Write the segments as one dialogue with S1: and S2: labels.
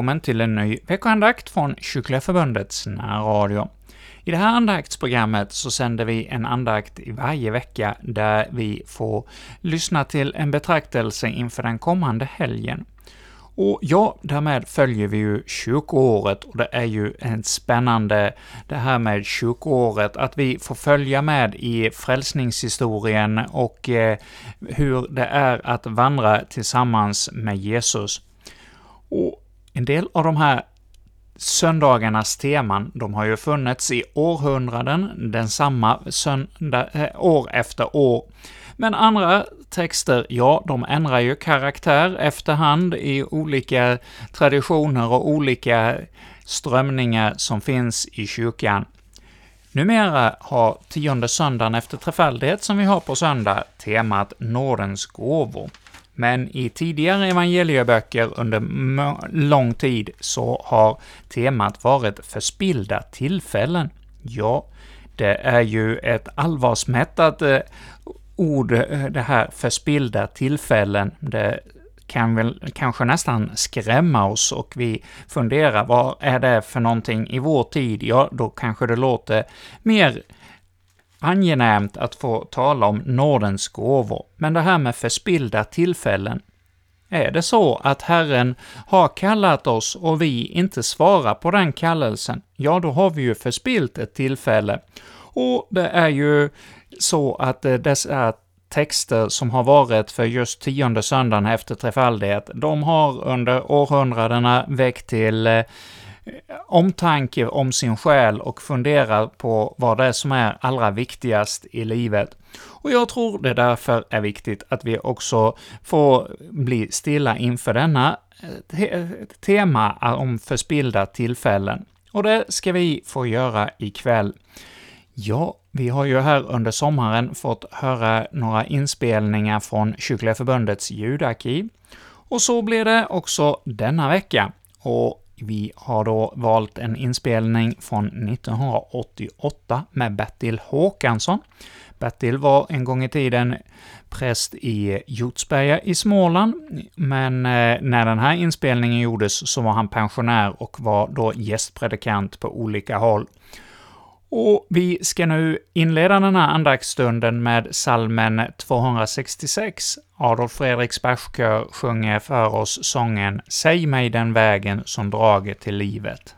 S1: Välkommen till en ny veckoandakt från Kyrkliga Förbundets närradio. I det här andaktsprogrammet så sänder vi en andakt i varje vecka, där vi får lyssna till en betraktelse inför den kommande helgen. Och ja, därmed följer vi ju kyrkoåret, och det är ju en spännande, det här med kyrkoåret, att vi får följa med i frälsningshistorien och eh, hur det är att vandra tillsammans med Jesus. Och en del av de här söndagarnas teman, de har ju funnits i århundraden, densamma söndag, äh, eh, år efter år. Men andra texter, ja, de ändrar ju karaktär efterhand i olika traditioner och olika strömningar som finns i kyrkan. Numera har tionde söndagen efter trefaldighet, som vi har på söndag, temat nådens gåvor. Men i tidigare evangelieböcker under lång tid så har temat varit förspillda tillfällen. Ja, det är ju ett allvarsmättat eh, ord, eh, det här förspillda tillfällen. Det kan väl kanske nästan skrämma oss och vi funderar, vad är det för någonting i vår tid? Ja, då kanske det låter mer angenämt att få tala om nådens gåvor, men det här med förspillda tillfällen, är det så att Herren har kallat oss och vi inte svarar på den kallelsen, ja, då har vi ju förspilt ett tillfälle. Och det är ju så att eh, dessa texter som har varit för just tionde söndagen efter trefaldighet, de har under århundradena väckt till eh, omtanke om sin själ och funderar på vad det är som är allra viktigast i livet. Och jag tror det därför är viktigt att vi också får bli stilla inför denna eh, te tema om förspillda tillfällen. Och det ska vi få göra ikväll. Ja, vi har ju här under sommaren fått höra några inspelningar från Kyrkliga Förbundets ljudarkiv, och så blir det också denna vecka. Och vi har då valt en inspelning från 1988 med Bertil Håkansson. Bertil var en gång i tiden präst i Hjortsberga i Småland, men eh, när den här inspelningen gjordes så var han pensionär och var då gästpredikant på olika håll. Och vi ska nu inleda den här andaktsstunden med salmen 266. Adolf Fredriks Bergskör sjunger för oss sången ”Säg mig den vägen som drager till livet”.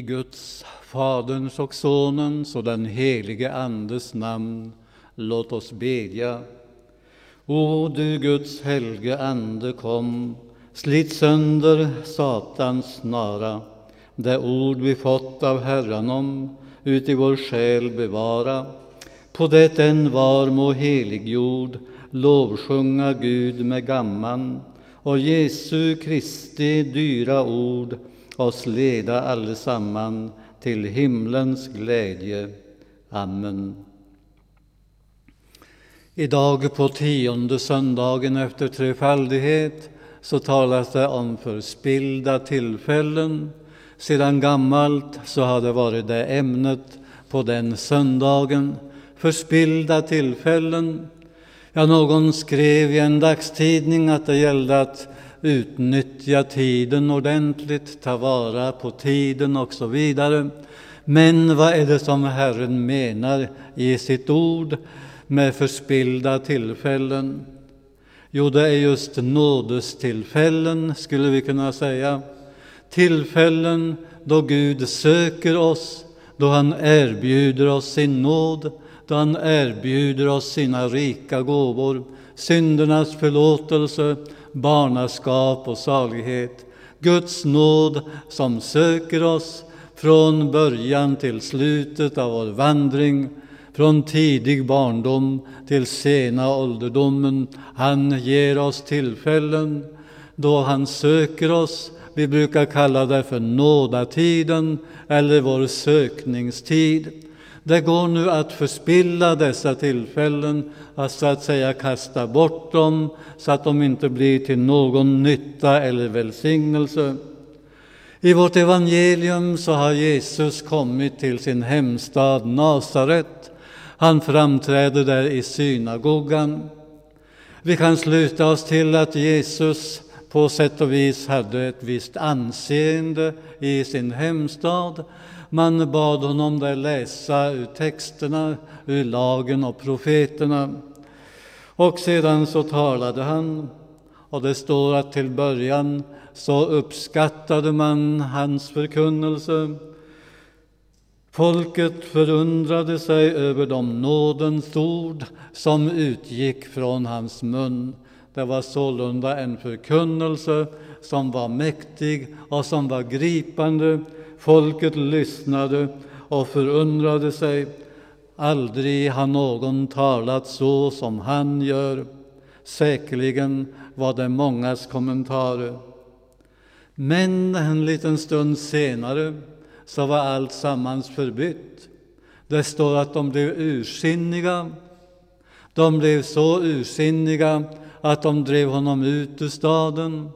S2: I Guds, Faderns och Sonens och den helige Andes namn, låt oss bedja. O du Guds helge Ande, kom, slit sönder Satans snara, det ord vi fått av Herran om, ut i vår själ bevara. På det en var må heliggjord, lovsjunga Gud med gamman, och Jesu Kristi dyra ord oss leda allesamman till himlens glädje. Amen. Idag på tionde söndagen efter trefaldighet så talas det om förspillda tillfällen. Sedan gammalt så har det varit det ämnet på den söndagen. Förspillda tillfällen. Ja, någon skrev i en dagstidning att det gällde att utnyttja tiden ordentligt, ta vara på tiden och så vidare. Men vad är det som Herren menar i sitt ord med förspillda tillfällen? Jo, det är just nådestillfällen, skulle vi kunna säga. Tillfällen då Gud söker oss, då han erbjuder oss sin nåd, då han erbjuder oss sina rika gåvor, syndernas förlåtelse, barnaskap och salighet. Guds nåd som söker oss från början till slutet av vår vandring, från tidig barndom till sena ålderdomen. Han ger oss tillfällen då han söker oss. Vi brukar kalla det för nådatiden eller vår sökningstid. Det går nu att förspilla dessa tillfällen, att så att säga kasta bort dem så att de inte blir till någon nytta eller välsignelse. I vårt evangelium så har Jesus kommit till sin hemstad Nasaret. Han framträder där i synagogan. Vi kan sluta oss till att Jesus på sätt och vis hade ett visst anseende i sin hemstad. Man bad honom där läsa ur texterna, ur lagen och profeterna. Och sedan så talade han, och det står att till början så uppskattade man hans förkunnelse. Folket förundrade sig över de nådens ord som utgick från hans mun. Det var sålunda en förkunnelse som var mäktig och som var gripande. Folket lyssnade och förundrade sig. Aldrig har någon talat så som han gör. Säkerligen var det mångas kommentarer. Men en liten stund senare så var allt sammans förbytt. Det står att de blev ursinniga. De blev så ursinniga att de drev honom ut ur staden.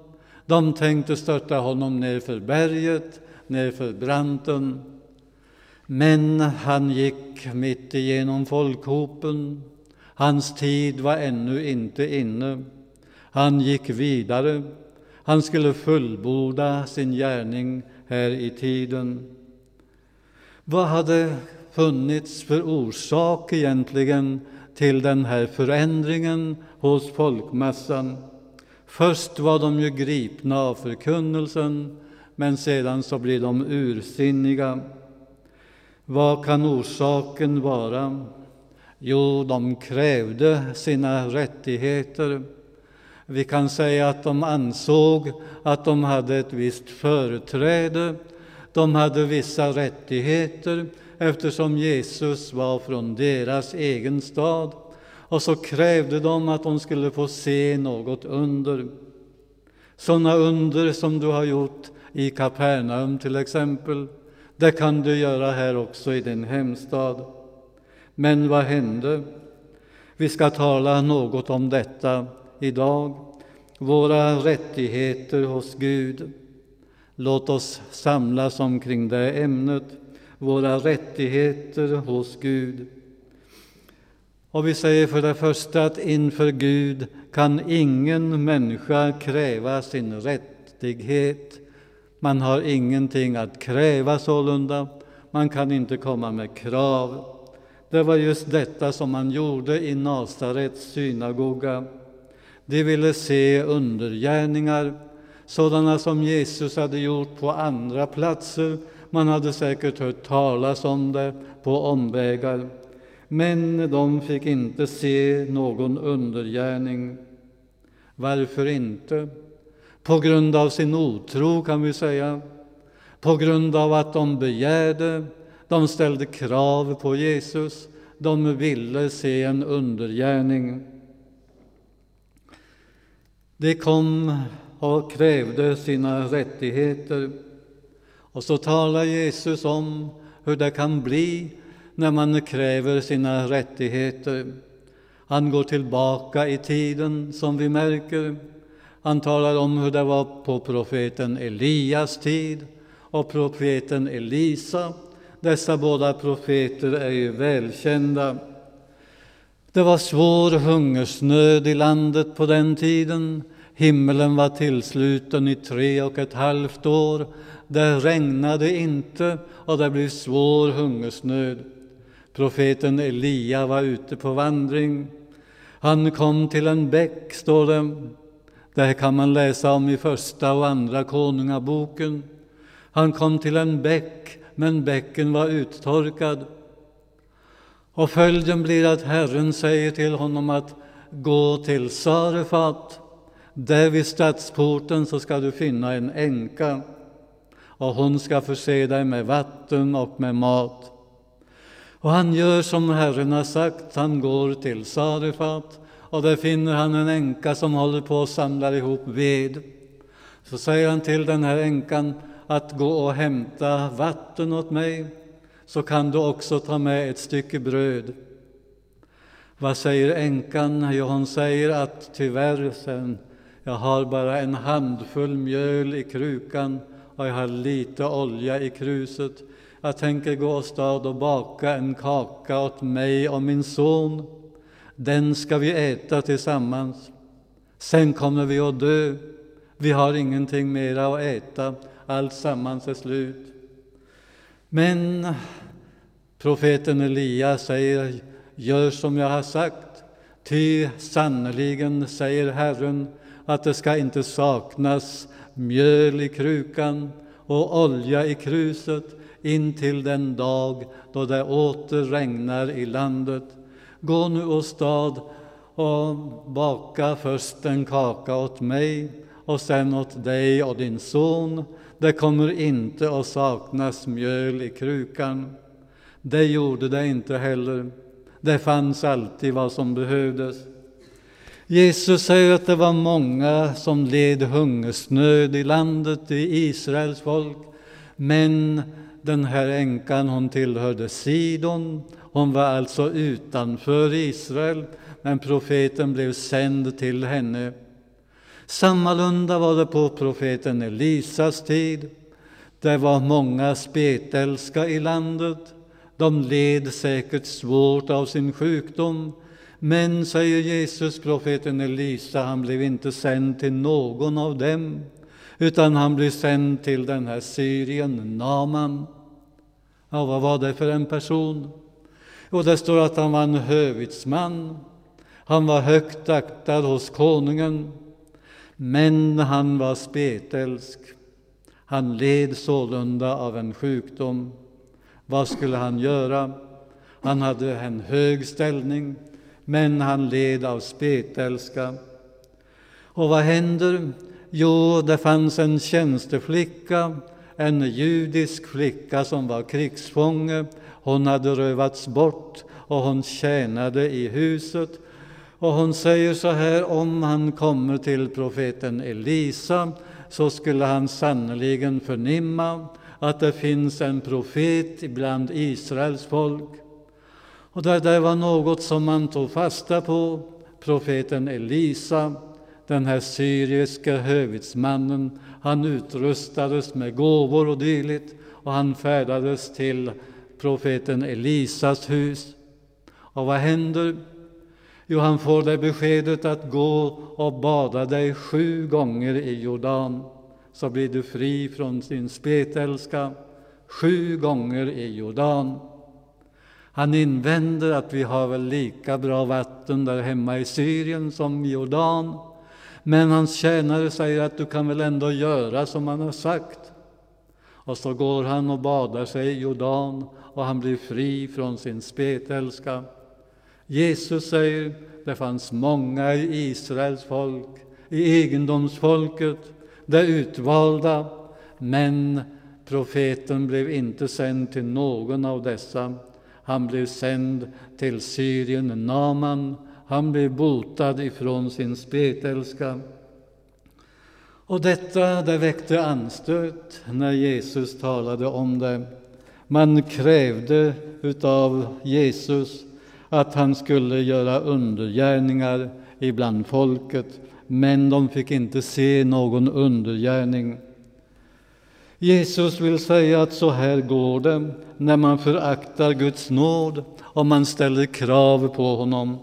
S2: De tänkte störta honom ner för berget, nerför branten. Men han gick mitt igenom folkhopen. Hans tid var ännu inte inne. Han gick vidare. Han skulle fullborda sin gärning här i tiden. Vad hade funnits för orsak egentligen till den här förändringen hos folkmassan? Först var de ju gripna av förkunnelsen, men sedan så blir de ursinniga. Vad kan orsaken vara? Jo, de krävde sina rättigheter. Vi kan säga att de ansåg att de hade ett visst företräde, de hade vissa rättigheter eftersom Jesus var från deras egen stad. Och så krävde de att de skulle få se något under. Sådana under som du har gjort i Kapernaum till exempel, det kan du göra här också i din hemstad. Men vad hände? Vi ska tala något om detta idag, våra rättigheter hos Gud. Låt oss samlas omkring det ämnet, våra rättigheter hos Gud. Och vi säger för det första att inför Gud kan ingen människa kräva sin rättighet. Man har ingenting att kräva sålunda, man kan inte komma med krav. Det var just detta som man gjorde i Nasarets synagoga. De ville se undergärningar, sådana som Jesus hade gjort på andra platser. Man hade säkert hört talas om det på omvägar. Men de fick inte se någon undergärning. Varför inte? På grund av sin otro, kan vi säga. På grund av att de begärde, de ställde krav på Jesus. De ville se en undergärning. De kom och krävde sina rättigheter. Och så talar Jesus om hur det kan bli när man kräver sina rättigheter. Han går tillbaka i tiden, som vi märker. Han talar om hur det var på profeten Elias tid och profeten Elisa. Dessa båda profeter är ju välkända. Det var svår hungersnöd i landet på den tiden. Himmelen var tillsluten i tre och ett halvt år. Det regnade inte och det blev svår hungersnöd. Profeten Elia var ute på vandring. Han kom till en bäck, står det. Det här kan man läsa om i Första och Andra Konungaboken. Han kom till en bäck, men bäcken var uttorkad. Och följden blir att Herren säger till honom att gå till Sarefat. Där vid stadsporten så ska du finna en änka och hon ska förse dig med vatten och med mat. Och han gör som Herren har sagt, han går till Sarefat och där finner han en änka som håller på att samla ihop ved. Så säger han till den här änkan att gå och hämta vatten åt mig, så kan du också ta med ett stycke bröd. Vad säger änkan? Jo, hon säger att tyvärr, sen, jag har bara en handfull mjöl i krukan och jag har lite olja i kruset. Jag tänker gå åstad och baka en kaka åt mig och min son. Den ska vi äta tillsammans. Sen kommer vi att dö. Vi har ingenting mera att äta. Allt sammans är slut. Men profeten Elia säger, gör som jag har sagt, ty sannerligen, säger Herren, att det ska inte saknas mjöl i krukan och olja i kruset intill den dag då det åter regnar i landet. Gå nu åstad och baka först en kaka åt mig och sen åt dig och din son. Det kommer inte att saknas mjöl i krukan. Det gjorde det inte heller. Det fanns alltid vad som behövdes. Jesus säger att det var många som led hungersnöd i landet, i Israels folk. Men den här änkan, hon tillhörde Sidon. Hon var alltså utanför Israel, men profeten blev sänd till henne. Sammalunda var det på profeten Elisas tid. Det var många spetälska i landet. De led säkert svårt av sin sjukdom. Men, säger Jesus, profeten Elisa, han blev inte sänd till någon av dem, utan han blev sänd till den här Syrien, Naman. Ja, vad var det för en person? Och det står att han var en hövitsman. Han var högt aktad hos konungen, men han var spetälsk. Han led sålunda av en sjukdom. Vad skulle han göra? Han hade en hög ställning, men han led av spetälska. Och vad händer? Jo, det fanns en tjänsteflicka, en judisk flicka som var krigsfånge. Hon hade rövats bort och hon tjänade i huset. Och hon säger så här, om han kommer till profeten Elisa så skulle han sannerligen förnimma att det finns en profet bland Israels folk. Och det där var något som man tog fasta på. Profeten Elisa, den här syriske hövitsmannen, han utrustades med gåvor och dylikt och han färdades till profeten Elisas hus. Och vad händer? Jo, han får det beskedet att gå och bada dig sju gånger i Jordan, så blir du fri från din spetälska. Sju gånger i Jordan. Han invänder att vi har väl lika bra vatten där hemma i Syrien som i Jordan. Men hans tjänare säger att du kan väl ändå göra som han har sagt. Och så går han och badar sig i Jordan och han blir fri från sin spetälska. Jesus säger, det fanns många i Israels folk, i egendomsfolket, det utvalda, men profeten blev inte sänd till någon av dessa. Han blev sänd till Syrien, Naman. Han blev botad ifrån sin spetälska. Och detta det väckte anstöt när Jesus talade om det. Man krävde utav Jesus att han skulle göra undergärningar ibland folket, men de fick inte se någon undergärning. Jesus vill säga att så här går det när man föraktar Guds nåd och man ställer krav på honom.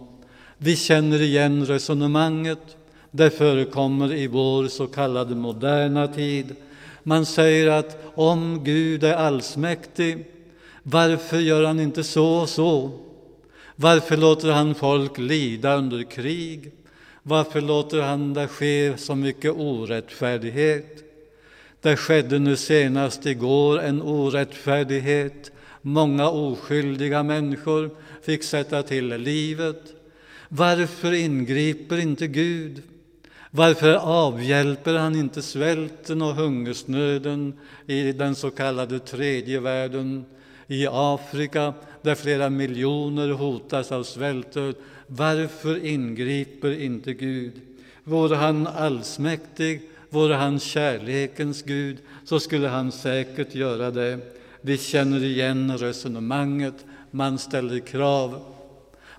S2: Vi känner igen resonemanget. Det förekommer i vår så kallade moderna tid. Man säger att om Gud är allsmäktig, varför gör han inte så och så? Varför låter han folk lida under krig? Varför låter han det ske så mycket orättfärdighet? Det skedde nu senast igår en orättfärdighet. Många oskyldiga människor fick sätta till livet. Varför ingriper inte Gud? Varför avhjälper han inte svälten och hungersnöden i den så kallade tredje världen, i Afrika där flera miljoner hotas av svältdöd? Varför ingriper inte Gud? Vore han allsmäktig, vore han kärlekens Gud, så skulle han säkert göra det. Vi känner igen resonemanget, man ställer krav.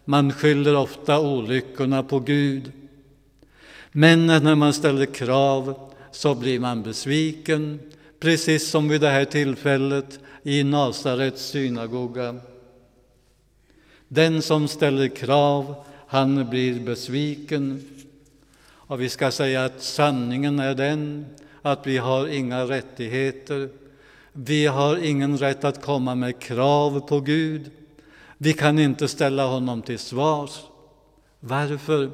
S2: Man skyller ofta olyckorna på Gud. Men när man ställer krav så blir man besviken, precis som vid det här tillfället i Nasarets synagoga. Den som ställer krav, han blir besviken. Och vi ska säga att sanningen är den att vi har inga rättigheter. Vi har ingen rätt att komma med krav på Gud. Vi kan inte ställa honom till svars. Varför?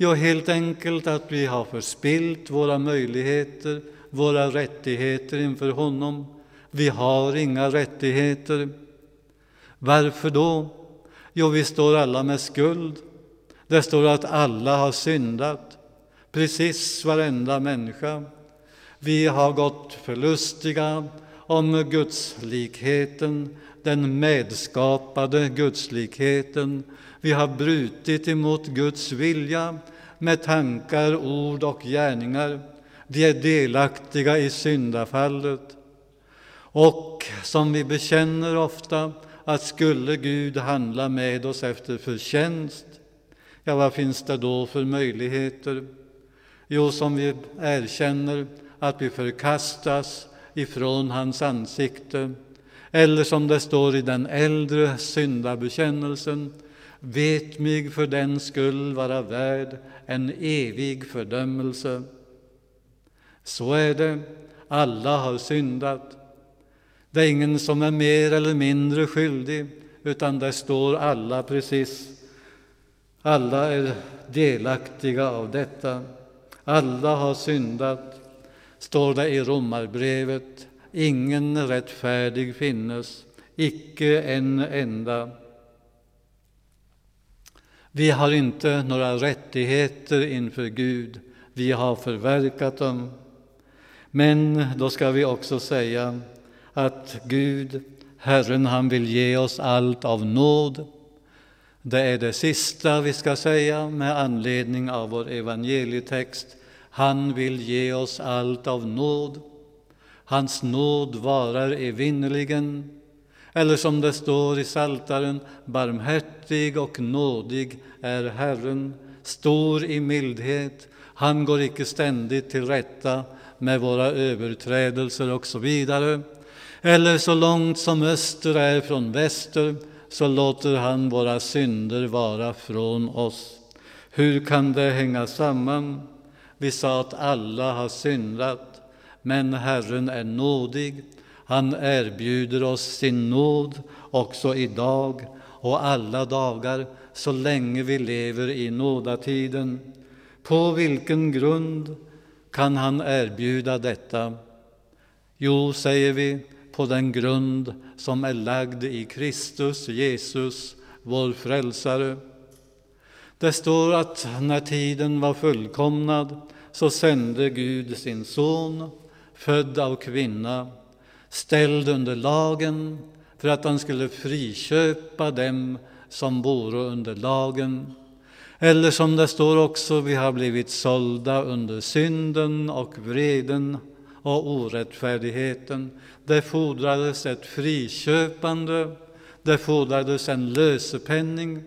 S2: Jo, helt enkelt att vi har förspilt våra möjligheter, våra rättigheter inför honom. Vi har inga rättigheter. Varför då? Jo, vi står alla med skuld. Det står att alla har syndat, precis varenda människa. Vi har gått förlustiga om gudslikheten, den medskapade gudslikheten. Vi har brutit emot Guds vilja med tankar, ord och gärningar. Vi är delaktiga i syndafallet. Och som vi bekänner ofta, att skulle Gud handla med oss efter förtjänst, ja, vad finns det då för möjligheter? Jo, som vi erkänner att vi förkastas ifrån hans ansikte. Eller som det står i den äldre syndabekännelsen, vet mig för den skull vara värd en evig fördömelse. Så är det, alla har syndat. Det är ingen som är mer eller mindre skyldig, utan det står alla precis. Alla är delaktiga av detta. Alla har syndat, står det i Romarbrevet. Ingen rättfärdig finnes, icke en enda. Vi har inte några rättigheter inför Gud, vi har förverkat dem. Men då ska vi också säga att Gud, Herren, han vill ge oss allt av nåd. Det är det sista vi ska säga med anledning av vår evangelietext. Han vill ge oss allt av nåd. Hans nåd varar evinnerligen. Eller som det står i Saltaren, barmhärtig och nådig är Herren, stor i mildhet. Han går icke ständigt till rätta med våra överträdelser och så vidare. Eller så långt som öster är från väster, så låter han våra synder vara från oss. Hur kan det hänga samman? Vi sa att alla har syndat, men Herren är nådig. Han erbjuder oss sin nåd också idag och alla dagar så länge vi lever i nådatiden. På vilken grund kan han erbjuda detta? Jo, säger vi, på den grund som är lagd i Kristus Jesus, vår frälsare. Det står att när tiden var fullkomnad så sände Gud sin son, född av kvinna, ställd under lagen för att han skulle friköpa dem som vore under lagen. Eller som det står också, vi har blivit sålda under synden och vreden och orättfärdigheten. Det fordrades ett friköpande, det fordrades en lösepenning,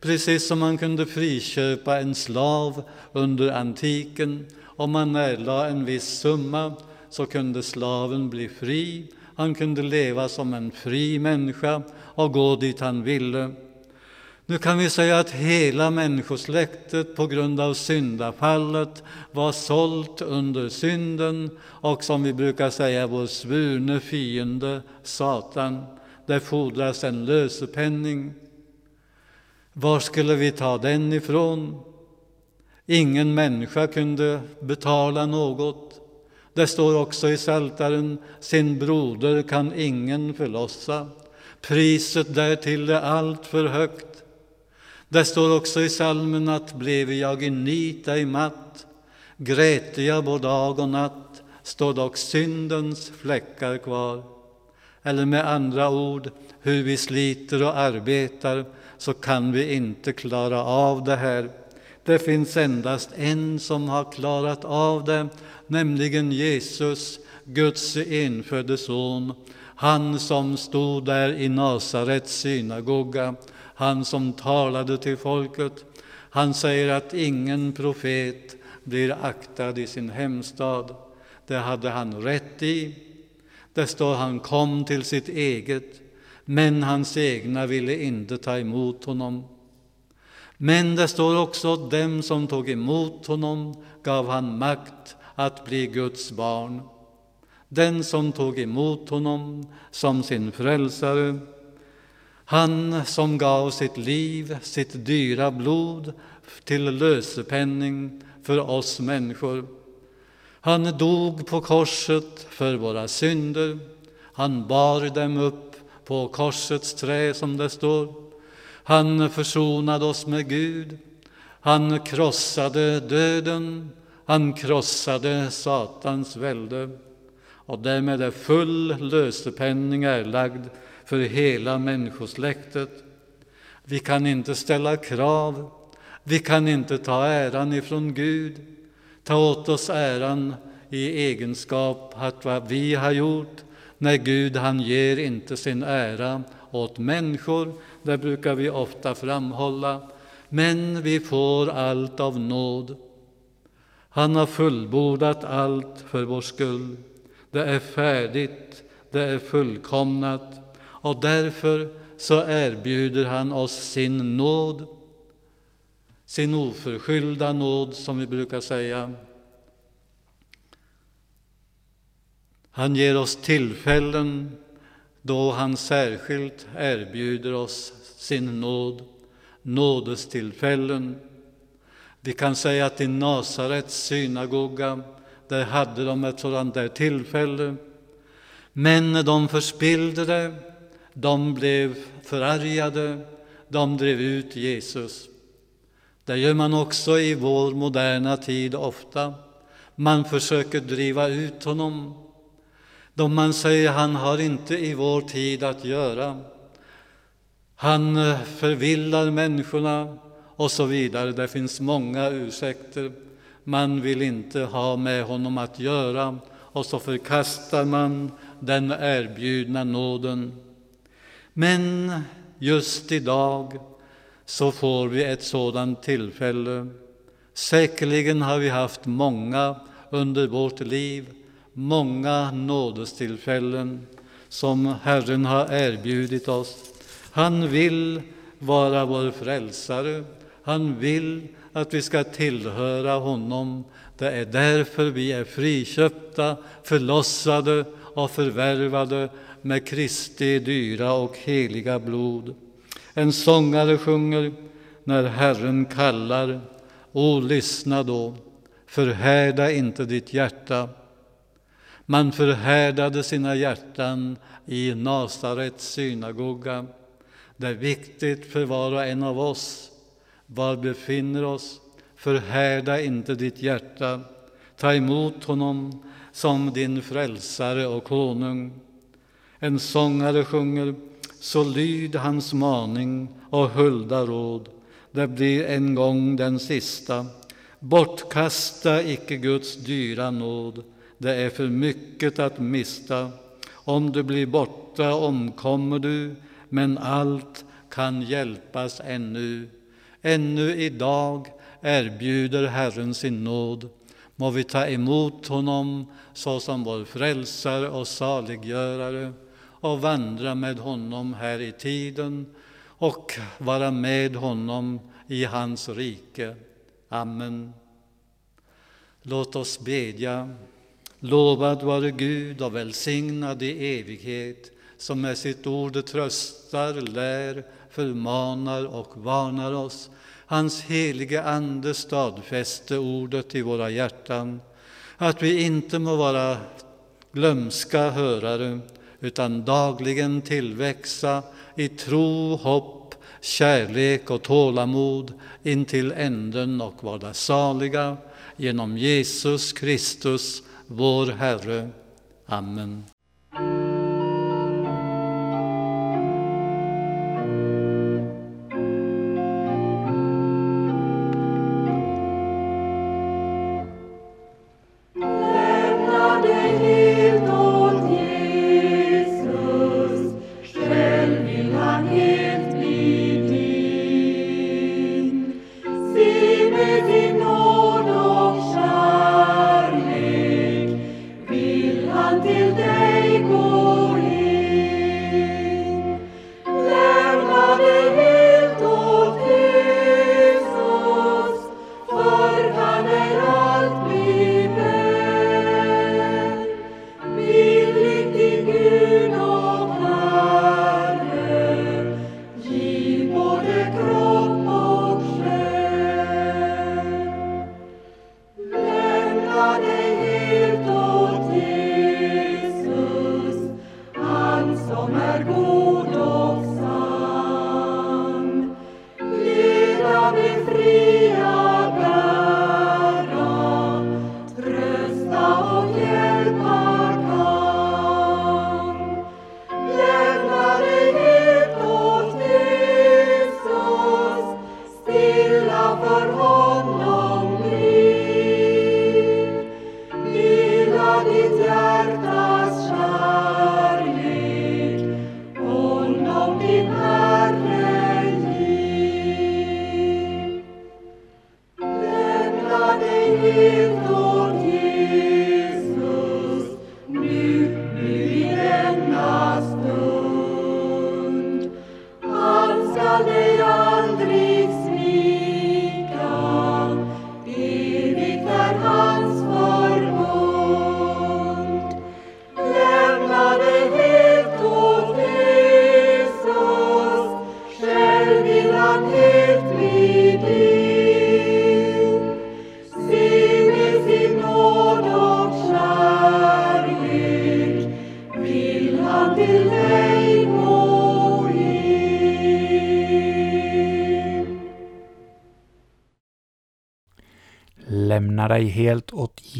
S2: precis som man kunde friköpa en slav under antiken. Om man erlade en viss summa så kunde slaven bli fri. Han kunde leva som en fri människa och gå dit han ville. Nu kan vi säga att hela människosläktet på grund av syndafallet var sålt under synden och som vi brukar säga vår svurne fiende Satan. Det fordras en lösepenning. Var skulle vi ta den ifrån? Ingen människa kunde betala något. Det står också i Saltaren, sin broder kan ingen förlossa. Priset därtill är alltför högt. Det står också i salmen att blev jag i nit ej matt, gräte jag både dag och natt, står dock syndens fläckar kvar. Eller med andra ord, hur vi sliter och arbetar så kan vi inte klara av det här. Det finns endast en som har klarat av det, nämligen Jesus, Guds enfödde son, han som stod där i Nasarets synagoga han som talade till folket. Han säger att ingen profet blir aktad i sin hemstad. Det hade han rätt i. Det står han kom till sitt eget, men hans egna ville inte ta emot honom. Men det står också dem som tog emot honom gav han makt att bli Guds barn. Den som tog emot honom som sin frälsare han som gav sitt liv, sitt dyra blod till lösepenning för oss människor. Han dog på korset för våra synder. Han bar dem upp på korsets trä, som det står. Han försonade oss med Gud. Han krossade döden. Han krossade Satans välde. Och därmed är full lösepenning erlagd för hela människosläktet. Vi kan inte ställa krav, vi kan inte ta äran ifrån Gud, ta åt oss äran i egenskap att vad vi har gjort, när Gud han ger inte sin ära åt människor, det brukar vi ofta framhålla, men vi får allt av nåd. Han har fullbordat allt för vår skull. Det är färdigt, det är fullkomnat och därför så erbjuder han oss sin nåd, sin oförskyllda nåd, som vi brukar säga. Han ger oss tillfällen då han särskilt erbjuder oss sin nåd, nådestillfällen. Vi kan säga att i Nasarets synagoga, där hade de ett sådant där tillfälle, men de förspillde det de blev förargade, de drev ut Jesus. Det gör man också i vår moderna tid ofta. Man försöker driva ut honom. Då man säger han har inte i vår tid att göra. Han eh, förvillar människorna och så vidare. Det finns många ursäkter. Man vill inte ha med honom att göra och så förkastar man den erbjudna nåden. Men just idag så får vi ett sådant tillfälle. Säkerligen har vi haft många under vårt liv, många nådestillfällen som Herren har erbjudit oss. Han vill vara vår frälsare. Han vill att vi ska tillhöra honom. Det är därför vi är friköpta, förlossade och förvärvade med Kristi dyra och heliga blod. En sångare sjunger när Herren kallar, o lyssna då, förhärda inte ditt hjärta. Man förhärdade sina hjärtan i Nasarets synagoga. Det är viktigt för var och en av oss, var befinner oss, förhärda inte ditt hjärta. Ta emot honom som din frälsare och konung. En sångare sjunger så lyd hans maning och hulda råd. Det blir en gång den sista. Bortkasta icke Guds dyra nåd. Det är för mycket att mista. Om du blir borta omkommer du,
S3: men allt kan hjälpas ännu. Ännu idag erbjuder Herren sin nåd. Må vi ta emot honom såsom vår frälsare och saliggörare och vandra med honom här i tiden och vara med honom i hans rike. Amen. Låt oss bedja. Lovad vare Gud och välsignad i evighet, som med sitt ord tröstar, lär, förmanar och varnar oss. Hans helige Ande stadfäste ordet i våra hjärtan, att vi inte må vara glömska hörare, utan dagligen tillväxa i tro, hopp, kärlek och tålamod intill änden och vara saliga genom Jesus Kristus, vår Herre. Amen.
S1: in the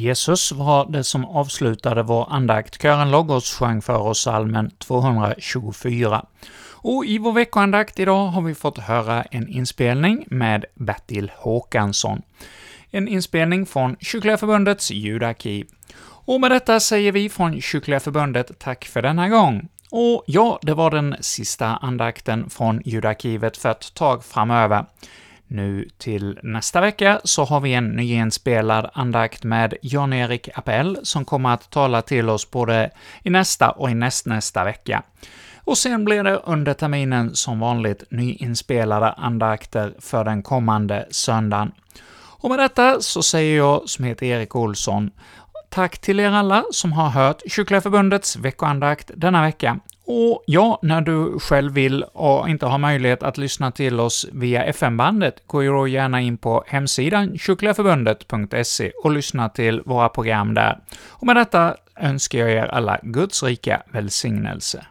S1: Jesus var det som avslutade vår andakt. Kören Logos sjöng för oss salmen 224. Och i vår veckoandakt idag har vi fått höra en inspelning med Bertil Håkansson. En inspelning från Kyrkliga Förbundets ljudarkiv. Och med detta säger vi från Kyrkliga Förbundet tack för denna gång. Och ja, det var den sista andakten från ljudarkivet för ett tag framöver. Nu till nästa vecka så har vi en nyinspelad andakt med Jan-Erik Appell, som kommer att tala till oss både i nästa och i nästnästa vecka. Och sen blir det under terminen som vanligt nyinspelade andakter för den kommande söndagen. Och med detta så säger jag, som heter Erik Olsson, tack till er alla som har hört Kyrkliga Förbundets veckoandakt denna vecka. Och ja, när du själv vill och inte har möjlighet att lyssna till oss via FM-bandet, gå då gärna in på hemsidan kyrkligaförbundet.se och lyssna till våra program där. Och med detta önskar jag er alla Guds rika välsignelse.